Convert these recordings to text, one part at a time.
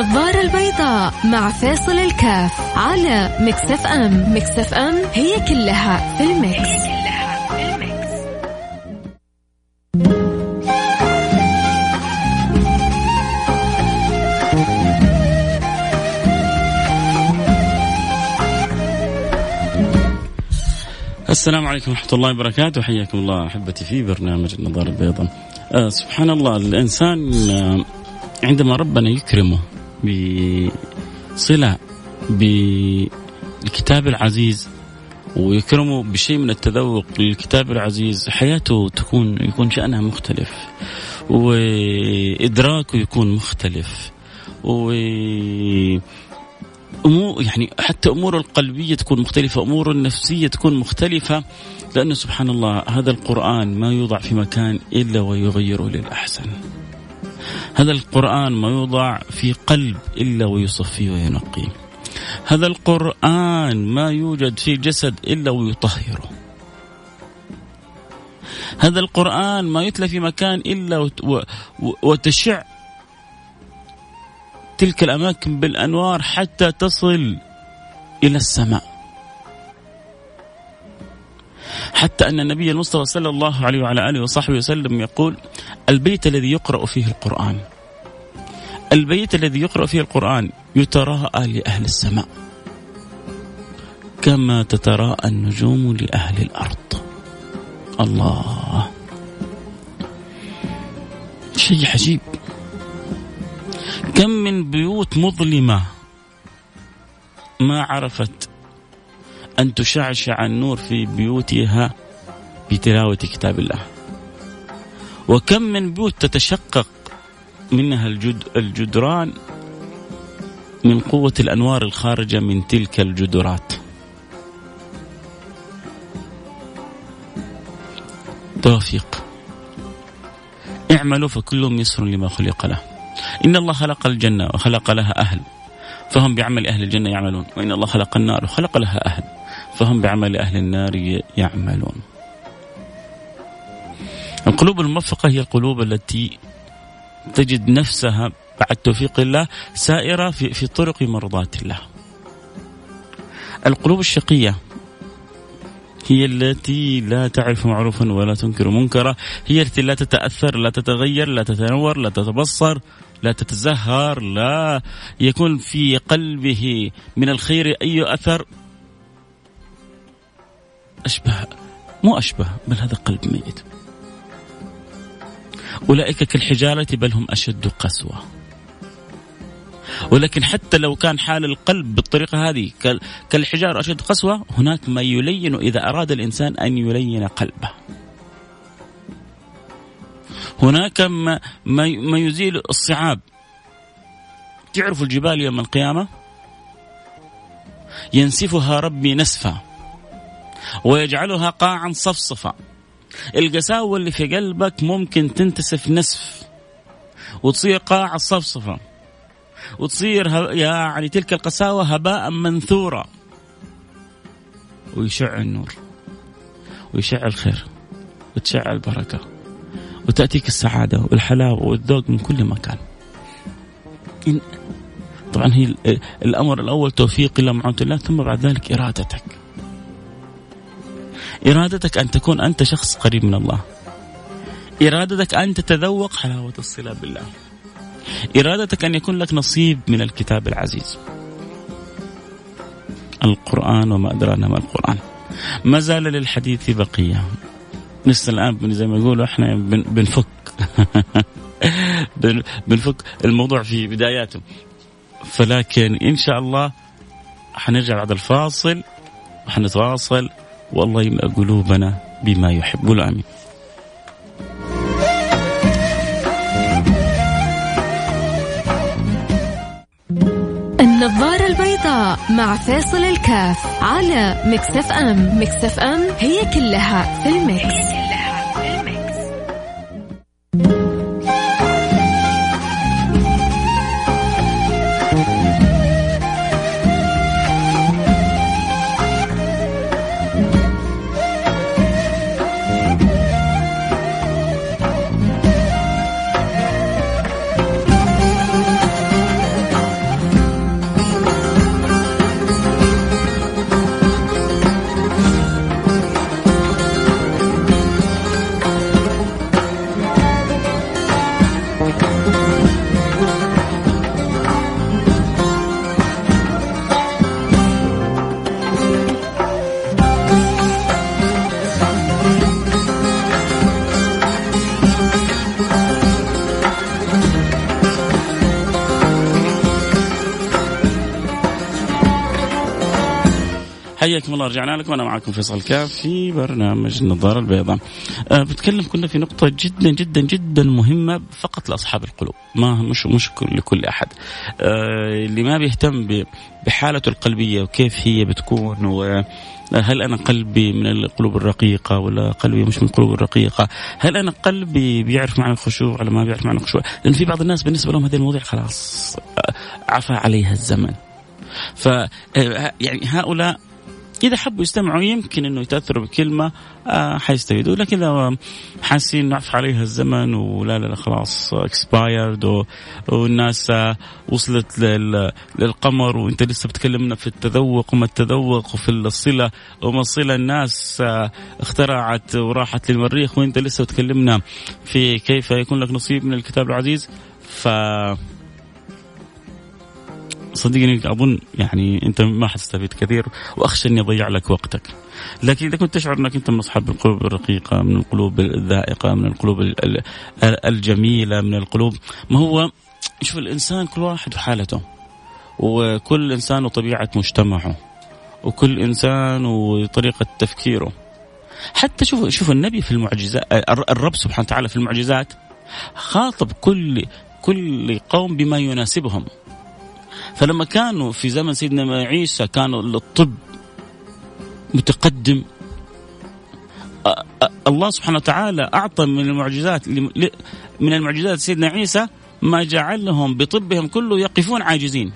النظارة البيضاء مع فيصل الكاف على Mix FM. Mix FM هي كلها في ال mix, هي كلها في ال mix. السلام عليكم ورحمة الله وبركاته. حياكم الله أحبتي في برنامج النظارة البيضاء. آه سبحان الله الإنسان آه عندما ربنا يكرمه بصلة بالكتاب العزيز ويكرمه بشيء من التذوق للكتاب العزيز. حياته تكون يكون شأنها مختلف وإدراكه يكون مختلف و أمور يعني حتى أموره القلبية تكون مختلفة أموره النفسية تكون مختلفة لأنه سبحان الله هذا القرآن ما يوضع في مكان إلا ويغيره للأحسن. هذا القرآن ما يوضع في قلب إلا ويصفيه وينقيه. هذا القرآن ما يوجد في جسد إلا ويطهره. هذا القرآن ما يتلى في مكان إلا وتشع تلك الأماكن بالأنوار حتى تصل إلى السماء. حتى أن النبي المصطفى صلى الله عليه وعلى آله وصحبه وسلم يقول البيت الذي يقرأ فيه القرآن. البيت الذي يقرأ فيه القرآن يتراءى لأهل السماء كما تتراءى النجوم لأهل الأرض. الله. شيء عجيب. كم من بيوت مظلمة ما عرفت أن تشعشع النور في بيوتها بتلاوة كتاب الله. وكم من بيوت تتشقق منها الجد الجدران من قوة الأنوار الخارجة من تلك الجدرات. توفيق. اعملوا فكل يسر لما خلق له. إن الله خلق الجنة وخلق لها أهل فهم بعمل أهل الجنة يعملون. وإن الله خلق النار وخلق لها أهل. فهم بعمل أهل النار يعملون. القلوب الموفقة هي القلوب التي تجد نفسها بعد توفيق الله سائرة في, في طرق مرضاة الله. القلوب الشقية هي التي لا تعرف معروفا ولا تنكر منكرا. هي التي لا تتأثر لا تتغير لا تتنور لا تتبصر لا تتزهر لا يكون في قلبه من الخير أي أثر أشبه مو أشبه بل هذا قلب ميت. أولئك كالحجارة بل هم أشد قسوة. ولكن حتى لو كان حال القلب بالطريقة هذه كالحجارة أشد قسوة هناك ما يلين إذا أراد الإنسان أن يلين قلبه. هناك ما, ما يزيل الصعاب. تعرفوا الجبال يوم القيامة؟ ينسفها ربي نسفا. ويجعلها قاعا صفصفا. القساوة اللي في قلبك ممكن تنتسف نسف وتصير قاع صفصفة وتصير يعني تلك القساوة هباء منثورا. ويشع النور ويشع الخير وتشع البركة وتأتيك السعادة والحلاوة والذوق من كل مكان. طبعا هي الأمر الأول توفيق الله معونة الله ثم بعد ذلك إرادتك. إرادتك أن تكون أنت شخص قريب من الله. إرادتك أن تتذوق حلاوة الصلة بالله. إرادتك أن يكون لك نصيب من الكتاب العزيز. القرآن وما أدرانا ما القرآن. ما زال للحديث بقية. لسه الآن زي ما يقولوا إحنا بنفك. بنفك الموضوع في بداياته. فلكن إن شاء الله حنرجع بعد الفاصل. وحنتواصل. والله يملأ قلوبنا بما يحب. آمين النظارة البيضاء مع فيصل الكاف على Mix FM. Mix FM هي كلها في ال mix. حياكم الله رجعنا لكم أنا معكم فيصل كاف في برنامج النظاره البيضاء. أه بتكلم كنا في نقطة جدا جدا جدا مهمة فقط لأصحاب القلوب ما مش مش لكل أحد. أه اللي ما بيهتم بحالته القلبية وكيف هي بتكون و هل أنا قلبي من القلوب الرقيقة ولا قلبي مش من القلوب الرقيقة؟ هل أنا قلبي بيعرف معنى الخشوع ولا ما بيعرف معنى الخشوع؟ لأن في بعض الناس بالنسبة لهم هذه المواضيع خلاص عفى عليها الزمن. ف يعني هؤلاء إذا حبوا يستمعوا يمكن إنه يتأثروا بكلمة آه حيستفيدوا. لكن إذا حاسين انه عفى عليها الزمن ولا لا, لا خلاص اكسبايرد والناس آه وصلت للقمر وأنت لسه بتكلمنا في التذوق وما التذوق وفي الصلة وما الصلة. الناس آه اخترعت وراحت للمريخ وأنت لسه بتكلمنا في كيف يكون لك نصيب من الكتاب العزيز. ف صدقني اظن يعني أنت ما حتستفيد كثير وأخشى أني أضيع لك وقتك. لكن إذا كنت تشعر أنك أنت من أصحاب القلوب الرقيقة، من القلوب الذائقة، من القلوب الجميلة، من القلوب ما هو شوف الإنسان كل واحد وحالته. وكل إنسان وطبيعة مجتمعه. وكل إنسان وطريقة تفكيره. حتى شوف شوف النبي في المعجزات الرب سبحانه وتعالى في المعجزات خاطب كل كل قوم بما يناسبهم فلما كانوا في زمن سيدنا عيسى كانوا الطب متقدم الله سبحانه وتعالى أعطى من المعجزات من المعجزات سيدنا عيسى ما جعلهم بطبهم كله يقفون عاجزين.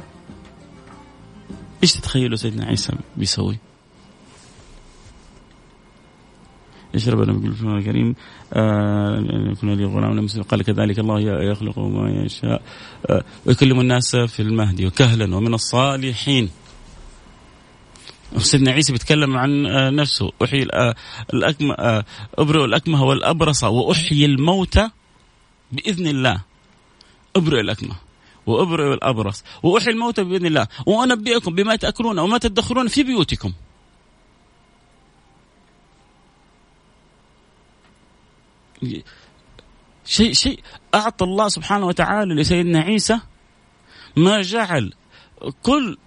إيش تتخيلوا سيدنا عيسى بيسوي؟ إيش ربنا يقول في الكريم. آه يكون لي غلام لم قال كذلك الله يخلق ما يشاء. آه ويكلم الناس في المهدي. وكهلا ومن الصالحين. سيدنا عيسى بيتكلم عن آه نفسه. أحيي آه الاكمه آه أبرئ الأكمه والأبرص وأحيي الموتى بإذن الله. أبرئ الأكمه وأبرئ الأبرص وأحيي الموتى بإذن الله. وأنبئكم بما تأكلون وما تدخرون في بيوتكم. شيء شيء أعطى الله سبحانه وتعالى لسيدنا عيسى ما جعل كل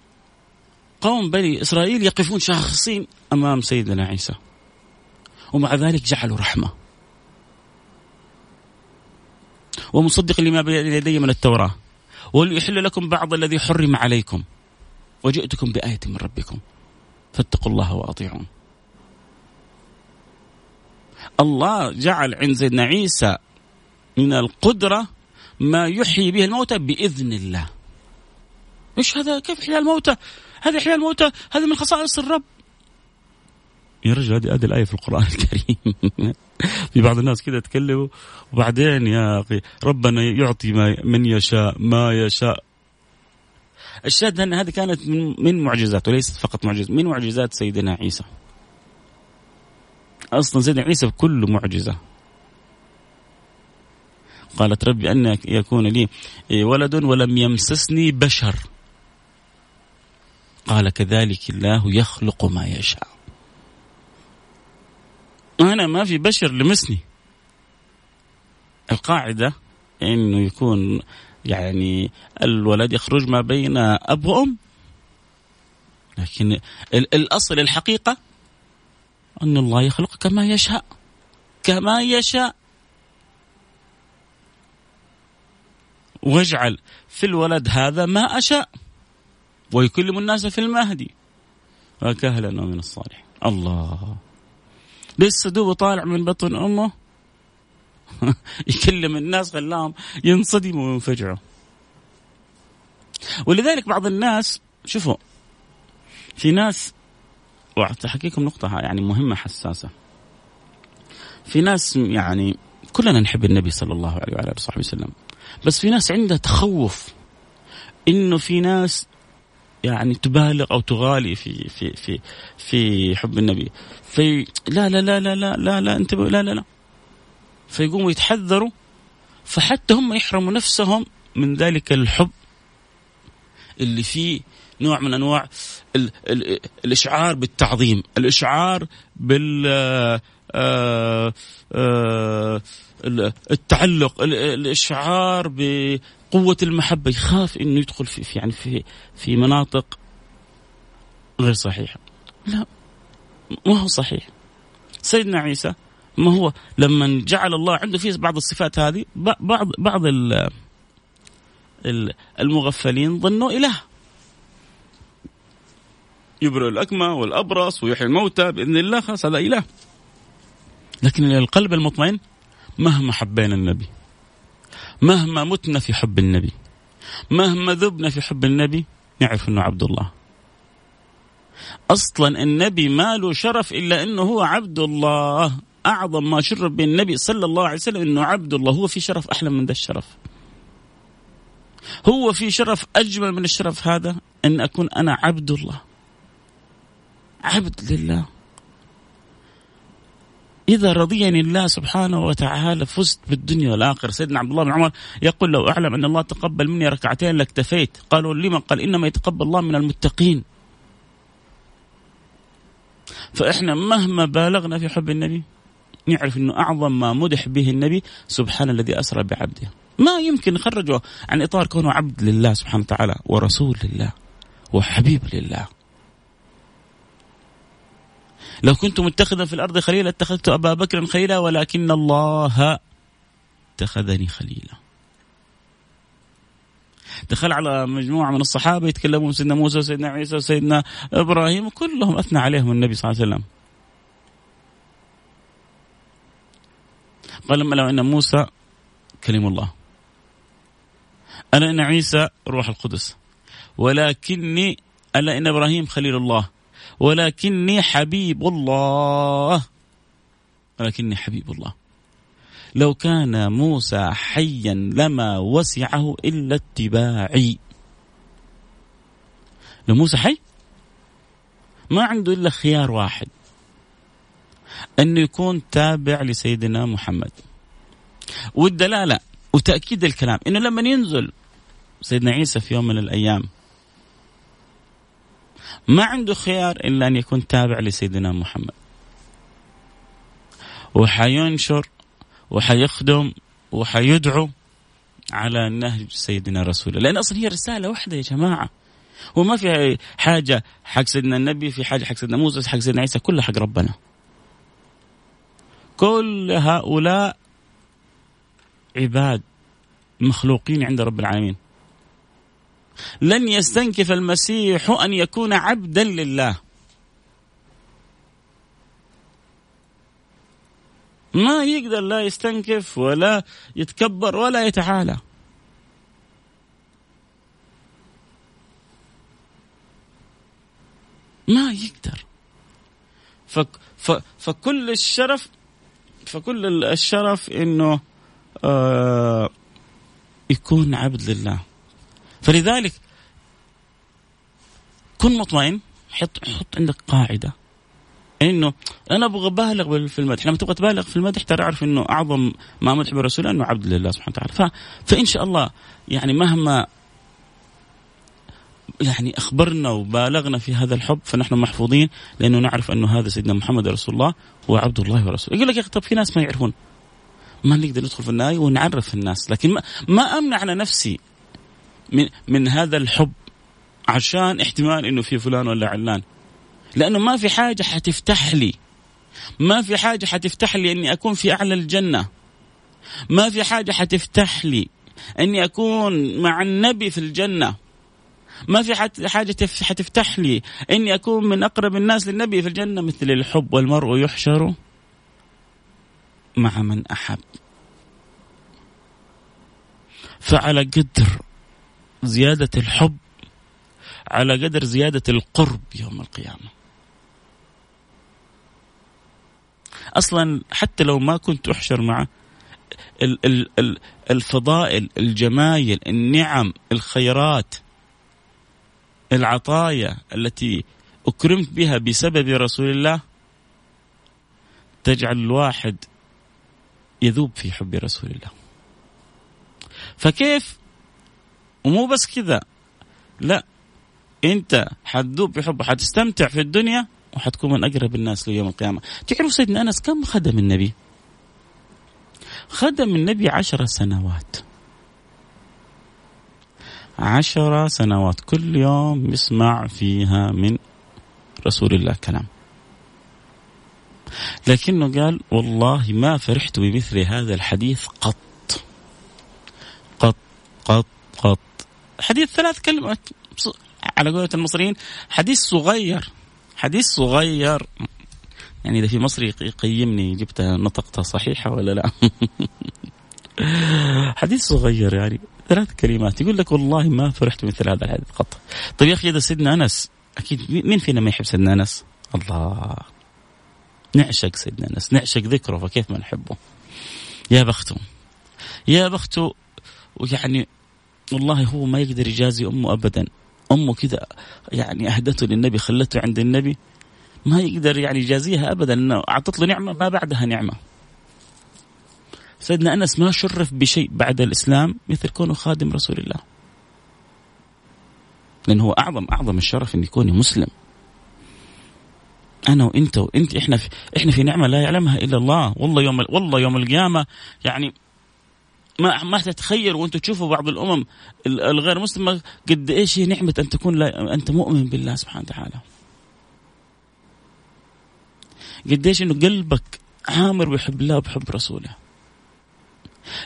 قوم بني إسرائيل يقفون شاخصين أمام سيدنا عيسى. ومع ذلك جعلوا رحمة. ومصدق لما بين يدي من التوراة. وليحل لكم بعض الذي حرم عليكم. وجئتكم بآية من ربكم. فاتقوا الله وأطيعون. الله جعل عند سيدنا عيسى من القدرة ما يحيي به الموتى بإذن الله. إيش هذا؟ كيف إحياء الموتى؟ هذا إحياء الموتى هذا من خصائص الرب. يا رجل هذه هذه الآية في القرآن الكريم. في بعض الناس كذا يتكلموا وبعدين يا أخي ربنا يعطي ما من يشاء ما يشاء. الشاهد أن هذه كانت من, معجزات وليست فقط معجزات من معجزات سيدنا عيسى. أصلا سيدنا عيسى بكل معجزة. قالت ربي أن يكون لي ولد ولم يمسسني بشر. قال كذلك الله يخلق ما يشاء. أنا ما في بشر لمسني. القاعدة أنه يكون يعني الولد يخرج ما بين أب وأم. لكن الأصل الحقيقة أن الله يخلق كما يشاء. كما يشاء. واجعل في الولد هذا ما أشاء. ويكلم الناس في المهدي. وكهلا ومن الصالحين. الله. لسه دوبه طالع من بطن أمه. يكلم الناس خلاهم ينصدموا وينفجعوا. ولذلك بعض الناس شوفوا في ناس وأحكيكم نقطة يعني مهمة حساسة. في ناس يعني كلنا نحب النبي صلى الله عليه وعلى آله وصحبه وسلم بس في ناس عندها تخوف إنه في ناس يعني تبالغ أو تغالي في في في في حب النبي. في لا لا لا لا لا لا لا انتبهوا لا لا لا. فيقوموا يتحذروا فحتى هم يحرموا نفسهم من ذلك الحب اللي فيه نوع من أنواع ال ال الإشعار بالتعظيم، الإشعار بال آه، آه، التعلق، الإشعار بقوة المحبة، يخاف إنه يدخل في يعني في في مناطق غير صحيحة. لا ما هو صحيح سيدنا عيسى ما هو لما جعل الله عنده فيه بعض الصفات هذه بعض بعض المغفلين ظنوا إله يبرئ الاكمى والأبرص ويحيي الموتى بإذن الله. خلاص هذا إله. لكن القلب المطمئن مهما حبينا النبي مهما متنا في حب النبي مهما ذبنا في حب النبي نعرف إنه عبد الله. أصلا النبي ما له شرف إلا إنه هو عبد الله. أعظم ما شرف بالنبي صلى الله عليه وسلم إنه عبد الله. هو في شرف أحلى من ذا الشرف. هو في شرف أجمل من الشرف هذا إن أكون أنا عبد الله. عبد لله. إذا رضيني الله سبحانه وتعالى فزت بالدنيا والآخرة. سيدنا عبد الله بن عمر يقول لو أعلم أن الله تقبل مني ركعتين لاكتفيت. قالوا لما قال إنما يتقبل الله من المتقين. فإحنا مهما بالغنا في حب النبي نعرف أنه أعظم ما مدح به النبي سبحان الذي أسرى بعبده. ما يمكن نخرجه عن إطار كونه عبد لله سبحانه وتعالى ورسول لله وحبيب لله. لو كنت متخذا في الأرض خليلا اتخذت أبا بكر خليلا ولكن الله اتخذني خليلا. دخل على مجموعة من الصحابة يتكلمون سيدنا موسى وسيدنا عيسى وسيدنا إبراهيم وكلهم أثنى عليهم النبي صلى الله عليه وسلم. قال لو أن موسى كلم الله. أنا إن عيسى روح القدس؟ ولكني ألا إن إبراهيم خليل الله. ولكني حبيب الله. ولكني حبيب الله. لو كان موسى حيا لما وسعه إلا اتباعي. لو موسى حي؟ ما عنده إلا خيار واحد. انه يكون تابع لسيدنا محمد. والدلالة وتأكيد الكلام إنه لما ينزل سيدنا عيسى في يوم من الأيام ما عنده خيار إلا أن يكون تابع لسيدنا محمد. وحينشر وحيخدم وحيدعو على نهج سيدنا رسول الله. لأن أصلا هي رسالة واحدة يا جماعة. وما في حاجة حق سيدنا النبي في حاجة حق سيدنا موسى حق سيدنا عيسى كلها حق ربنا. كل هؤلاء عباد مخلوقين عند رب العالمين. لن يستنكف المسيح أن يكون عبدا لله. ما يقدر لا يستنكف ولا يتكبر ولا يتعالى. ما يقدر. فك ف فكل الشرف فكل الشرف إنه آه يكون عبد لله. فلذلك كن مطمئن حط حط عندك قاعدة. إنه أنا أبغى أبالغ في المدح. لما تبغى تبالغ في المدح ترى أعرف إنه أعظم ما مدح بالرسول إنه عبد لله سبحانه وتعالى. ف... فإن شاء الله يعني مهما يعني أخبرنا وبالغنا في هذا الحب فنحن محفوظين لأنه نعرف أنه هذا سيدنا محمد رسول الله هو عبد الله ورسوله. يقول لك يا طب في ناس ما يعرفون. ما نقدر ندخل في النهاية ونعرف الناس لكن ما, ما أمنع على نفسي من من هذا الحب عشان احتمال إنه في فلان ولا علان. لأنه ما في حاجة حتفتح لي. ما في حاجة حتفتح لي إني أكون في أعلى الجنة. ما في حاجة حتفتح لي إني أكون مع النبي في الجنة. ما في حاجة حتفتح لي إني أكون من أقرب الناس للنبي في الجنة مثل الحب والمرء يحشر مع من أحب. فعلى قدر زيادة الحب على قدر زيادة القرب يوم القيامة. أصلا حتى لو ما كنت أحشر معه الفضائل الجمايل النعم الخيرات العطايا التي أكرمت بها بسبب رسول الله تجعل الواحد يذوب في حب رسول الله. فكيف ومو بس كذا. لا انت حتذوب بحبه حتستمتع في الدنيا وحتكون من أقرب الناس ليوم القيامة. تعرف سيدنا أنس كم خدم النبي؟ خدم النبي عشر سنوات. عشر سنوات كل يوم يسمع فيها من رسول الله كلام. لكنه قال والله ما فرحت بمثل هذا الحديث قط. قط قط قط. حديث ثلاث كلمات على قولة المصريين حديث صغير حديث صغير. يعني إذا في مصري يقيمني جبتها نطقتها صحيحة ولا لا؟ حديث صغير يعني ثلاث كلمات. يقول لك والله ما فرحت مثل هذا الحديث قط. طيب يا أخي إذا سيدنا أنس أكيد مين فينا ما يحب سيدنا أنس؟ الله. نعشق سيدنا أنس نعشق ذكره فكيف ما نحبه؟ يا بخته يا بخته يعني والله هو ما يقدر يجازي أمه أبدا. أمه كذا يعني أهدته للنبي خلته عند النبي. ما يقدر يعني يجازيها أبدا أنه أعطت له نعمة ما بعدها نعمة. سيدنا أنس ما شرف بشيء بعد الإسلام مثل كونه خادم رسول الله. لأنه هو أعظم أعظم الشرف أن يكون مسلم. أنا وأنت وأنت إحنا في إحنا في نعمة لا يعلمها إلا الله. والله يوم والله يوم القيامة يعني ما ما تتخيل وانت تشوفوا بعض الأمم الغير مسلمة قد إيش هي نعمة أن تكون أنت مؤمن بالله سبحانه وتعالى. قد إيش إنه قلبك عامر بحب الله وبحب رسوله.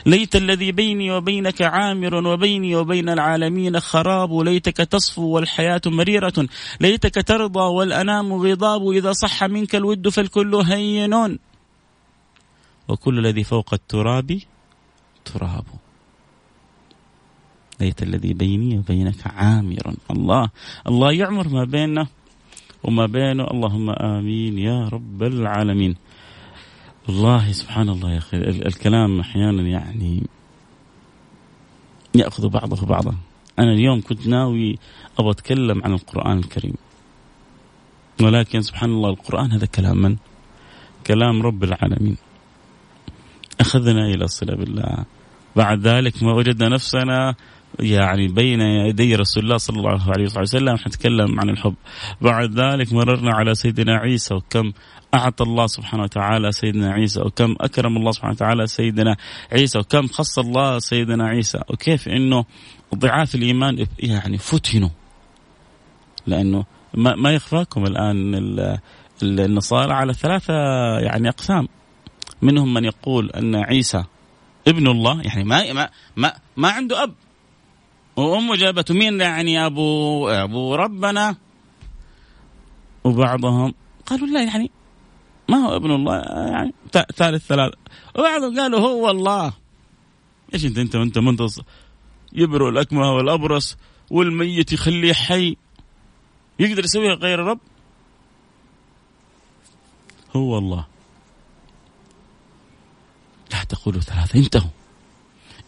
ليت الذي بيني وبينك عامر وبيني وبين العالمين خراب ليتك تصفو والحياة مريرة ليتك ترضى والأنام غضاب إذا صح منك الود فالكل هين وكل الذي فوق التراب تراب. ليت الذي بيني وبينك عامر. الله الله يعمر ما بيننا وما بينه. اللهم آمين يا رب العالمين. والله سبحان الله يا أخي الكلام أحيانا يعني يأخذ بعضه بعضا. أنا اليوم كنت ناوي أبغى أتكلم عن القرآن الكريم. ولكن سبحان الله القرآن هذا كلام من؟ كلام رب العالمين. أخذنا إلى الصله بالله. بعد ذلك ما وجدنا نفسنا يعني بين يدي رسول الله صلى الله عليه وسلم نتكلم عن الحب. بعد ذلك مررنا على سيدنا عيسى وكم أعطى الله سبحانه وتعالى سيدنا عيسى وكم أكرم الله سبحانه وتعالى سيدنا عيسى وكم خص الله سيدنا عيسى. وكيف أنه ضعاف الإيمان يعني فتنوا. لأنه ما, ما يخفاكم الآن النصارى على ثلاثة يعني أقسام. منهم من يقول أن عيسى ابن الله يعني ما ما ما, ما عنده أب. وأمه جابته مين يعني أبو أبو ربنا؟ وبعضهم قالوا لا يعني ما هو ابن الله يعني ثالث ثلاثة وبعضهم قالوا هو الله. إيش انت انت وانت منتص يبرئ الأكمه والأبرص والميت يخليه حي. يقدر يسويها غير الرب هو الله. لا تقولوا ثلاثة انتهوا.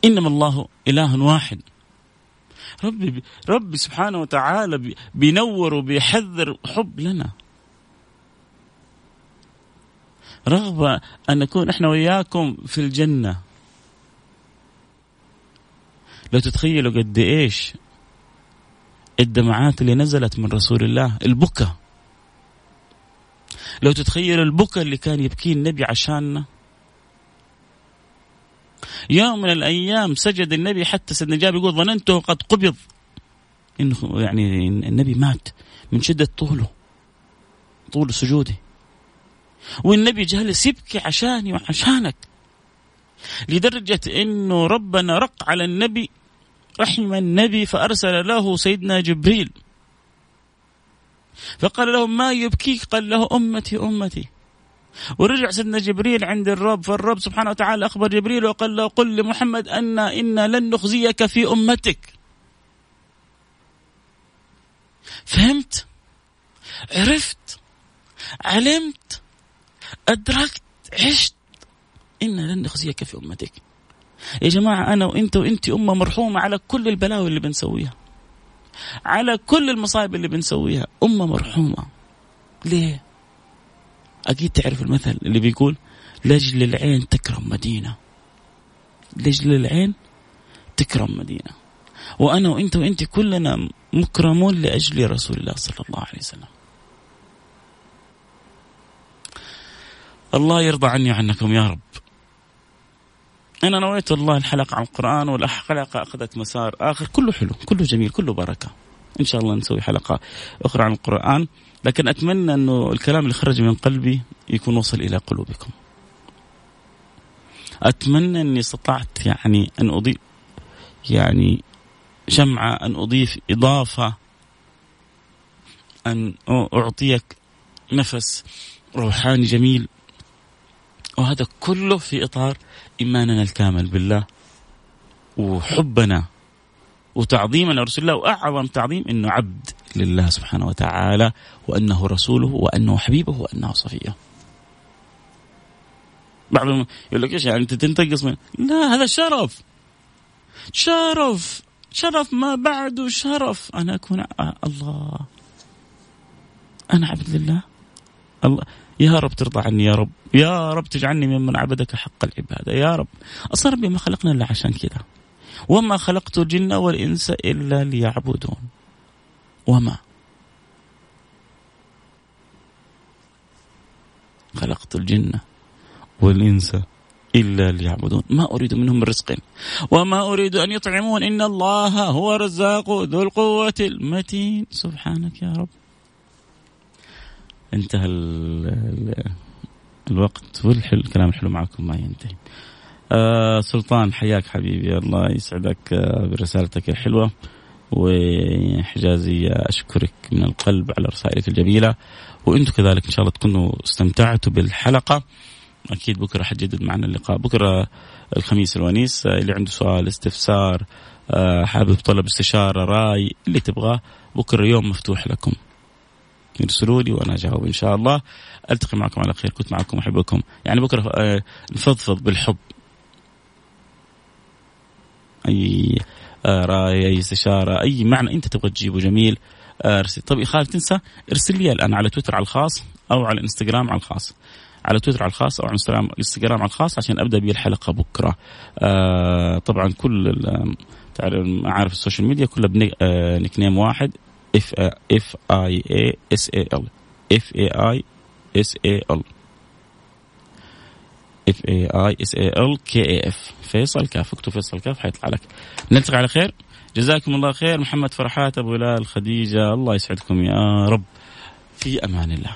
إنما الله إله واحد. ربي ربي سبحانه وتعالى بينور وبيحذر حب لنا. رغبة أن نكون إحنا وياكم في الجنة. لو تتخيلوا قد إيش الدمعات اللي نزلت من رسول الله البكى لو تتخيلوا البكى اللي كان يبكيه النبي عشاننا. يوم من الأيام سجد النبي حتى سيدنا جابر يقول ظننته قد قبض. إنه يعني النبي مات من شدة طوله طول سجوده. والنبي جالس يبكي عشاني وعشانك لدرجة إنه ربنا رق على النبي رحم النبي فأرسل له سيدنا جبريل. فقال له ما يبكيك؟ قال له أمتي أمتي. ورجع سيدنا جبريل عند الرب فالرب سبحانه وتعالى أخبر جبريل وقال له قل لمحمد أن إنا لن نخزيك في أمتك. فهمت؟ عرفت؟ علمت؟ أدركت؟ عشت؟ إنا لن نخزيك في أمتك. يا جماعة أنا وإنت وانت أمة مرحومة على كل البلاوي اللي بنسويها. على كل المصايب اللي بنسويها. أمة مرحومة. ليه؟ أكيد تعرف المثل اللي بيقول لأجل العين تكرم مدينة. لأجل العين تكرم مدينة. وأنا وأنت وأنت كلنا مكرمون لأجل رسول الله صلى الله عليه وسلم. الله يرضى عني وعنكم يا رب. أنا نويت والله الحلقة عن القرآن والحلقة أخذت مسار آخر. كله حلو كله جميل كله بركة. إن شاء الله نسوي حلقة أخرى عن القرآن. لكن أتمنى أنه الكلام اللي خرج من قلبي يكون وصل إلى قلوبكم. أتمنى أني استطعت يعني أن أضيف يعني شمعة أن أضيف إضافة أن أعطيك نفس روحاني جميل. وهذا كله في إطار إيماننا الكامل بالله وحبنا. وتعظيما لرسول الله وأعظم تعظيم إنه عبد لله سبحانه وتعالى وأنه رسوله وأنه حبيبه وأنه صفيه. بعضهم يقول لك إيش يعني أنت تنتقص من لا هذا شرف. شرف. شرف ما بعده شرف. أنا اكون الله. أنا عبد لله. الله. يا رب ترضى عني يا رب. يا رب تجعلني ممن عبدك حق العبادة. يا رب. أصلا ربي ما خلقنا إلا عشان كذا وما خلقت الجن والإنس إلا ليعبدون. وما خلقت الجن والإنس إلا ليعبدون. ما أريد منهم من رزق وما أريد أن يطعمون. إن الله هو الرزاق ذو القوة المتين. سبحانك يا رب. انتهى الوقت والحل الكلام الحلو معكم ما ينتهي. آه سلطان حياك حبيبي. الله يسعدك آه برسالتك الحلوة. وحجازي أشكرك من القلب على رسائلك الجميلة. وأنتم كذلك إن شاء الله تكونوا استمتعتوا بالحلقة. أكيد بكرة حجدد معنا اللقاء. بكرة الخميس الونيس آه اللي عنده سؤال استفسار آه حابب طلب استشارة رأي اللي تبغاه بكرة يوم مفتوح لكم. يرسلوا لي وأنا أجاوب إن شاء الله. ألتقي معكم على خير. كنت معكم أحبكم. يعني بكرة آه، نفضفض بالحب. أي آه، راي أي استشارة أي معنى أنت تبغى تجيبه جميل. آه، ارسل. طيب خالد تنسى؟ ارسل لي الآن على تويتر على الخاص أو على الانستغرام على الخاص. على تويتر على الخاص أو على الانستغرام على الخاص عشان أبدأ بي الحلقة بكرة. آه طبعا كل معارف ال social media كلها ب nickname واحد F F A I S A L F A I S A L F A I S A L K A F فيصل كاف. اكتب فيصل كاف حيطلع لك. نلتقي على خير. جزاكم الله خير. محمد فرحات أبو هلال خديجة. الله يسعدكم يا رب. في أمان الله.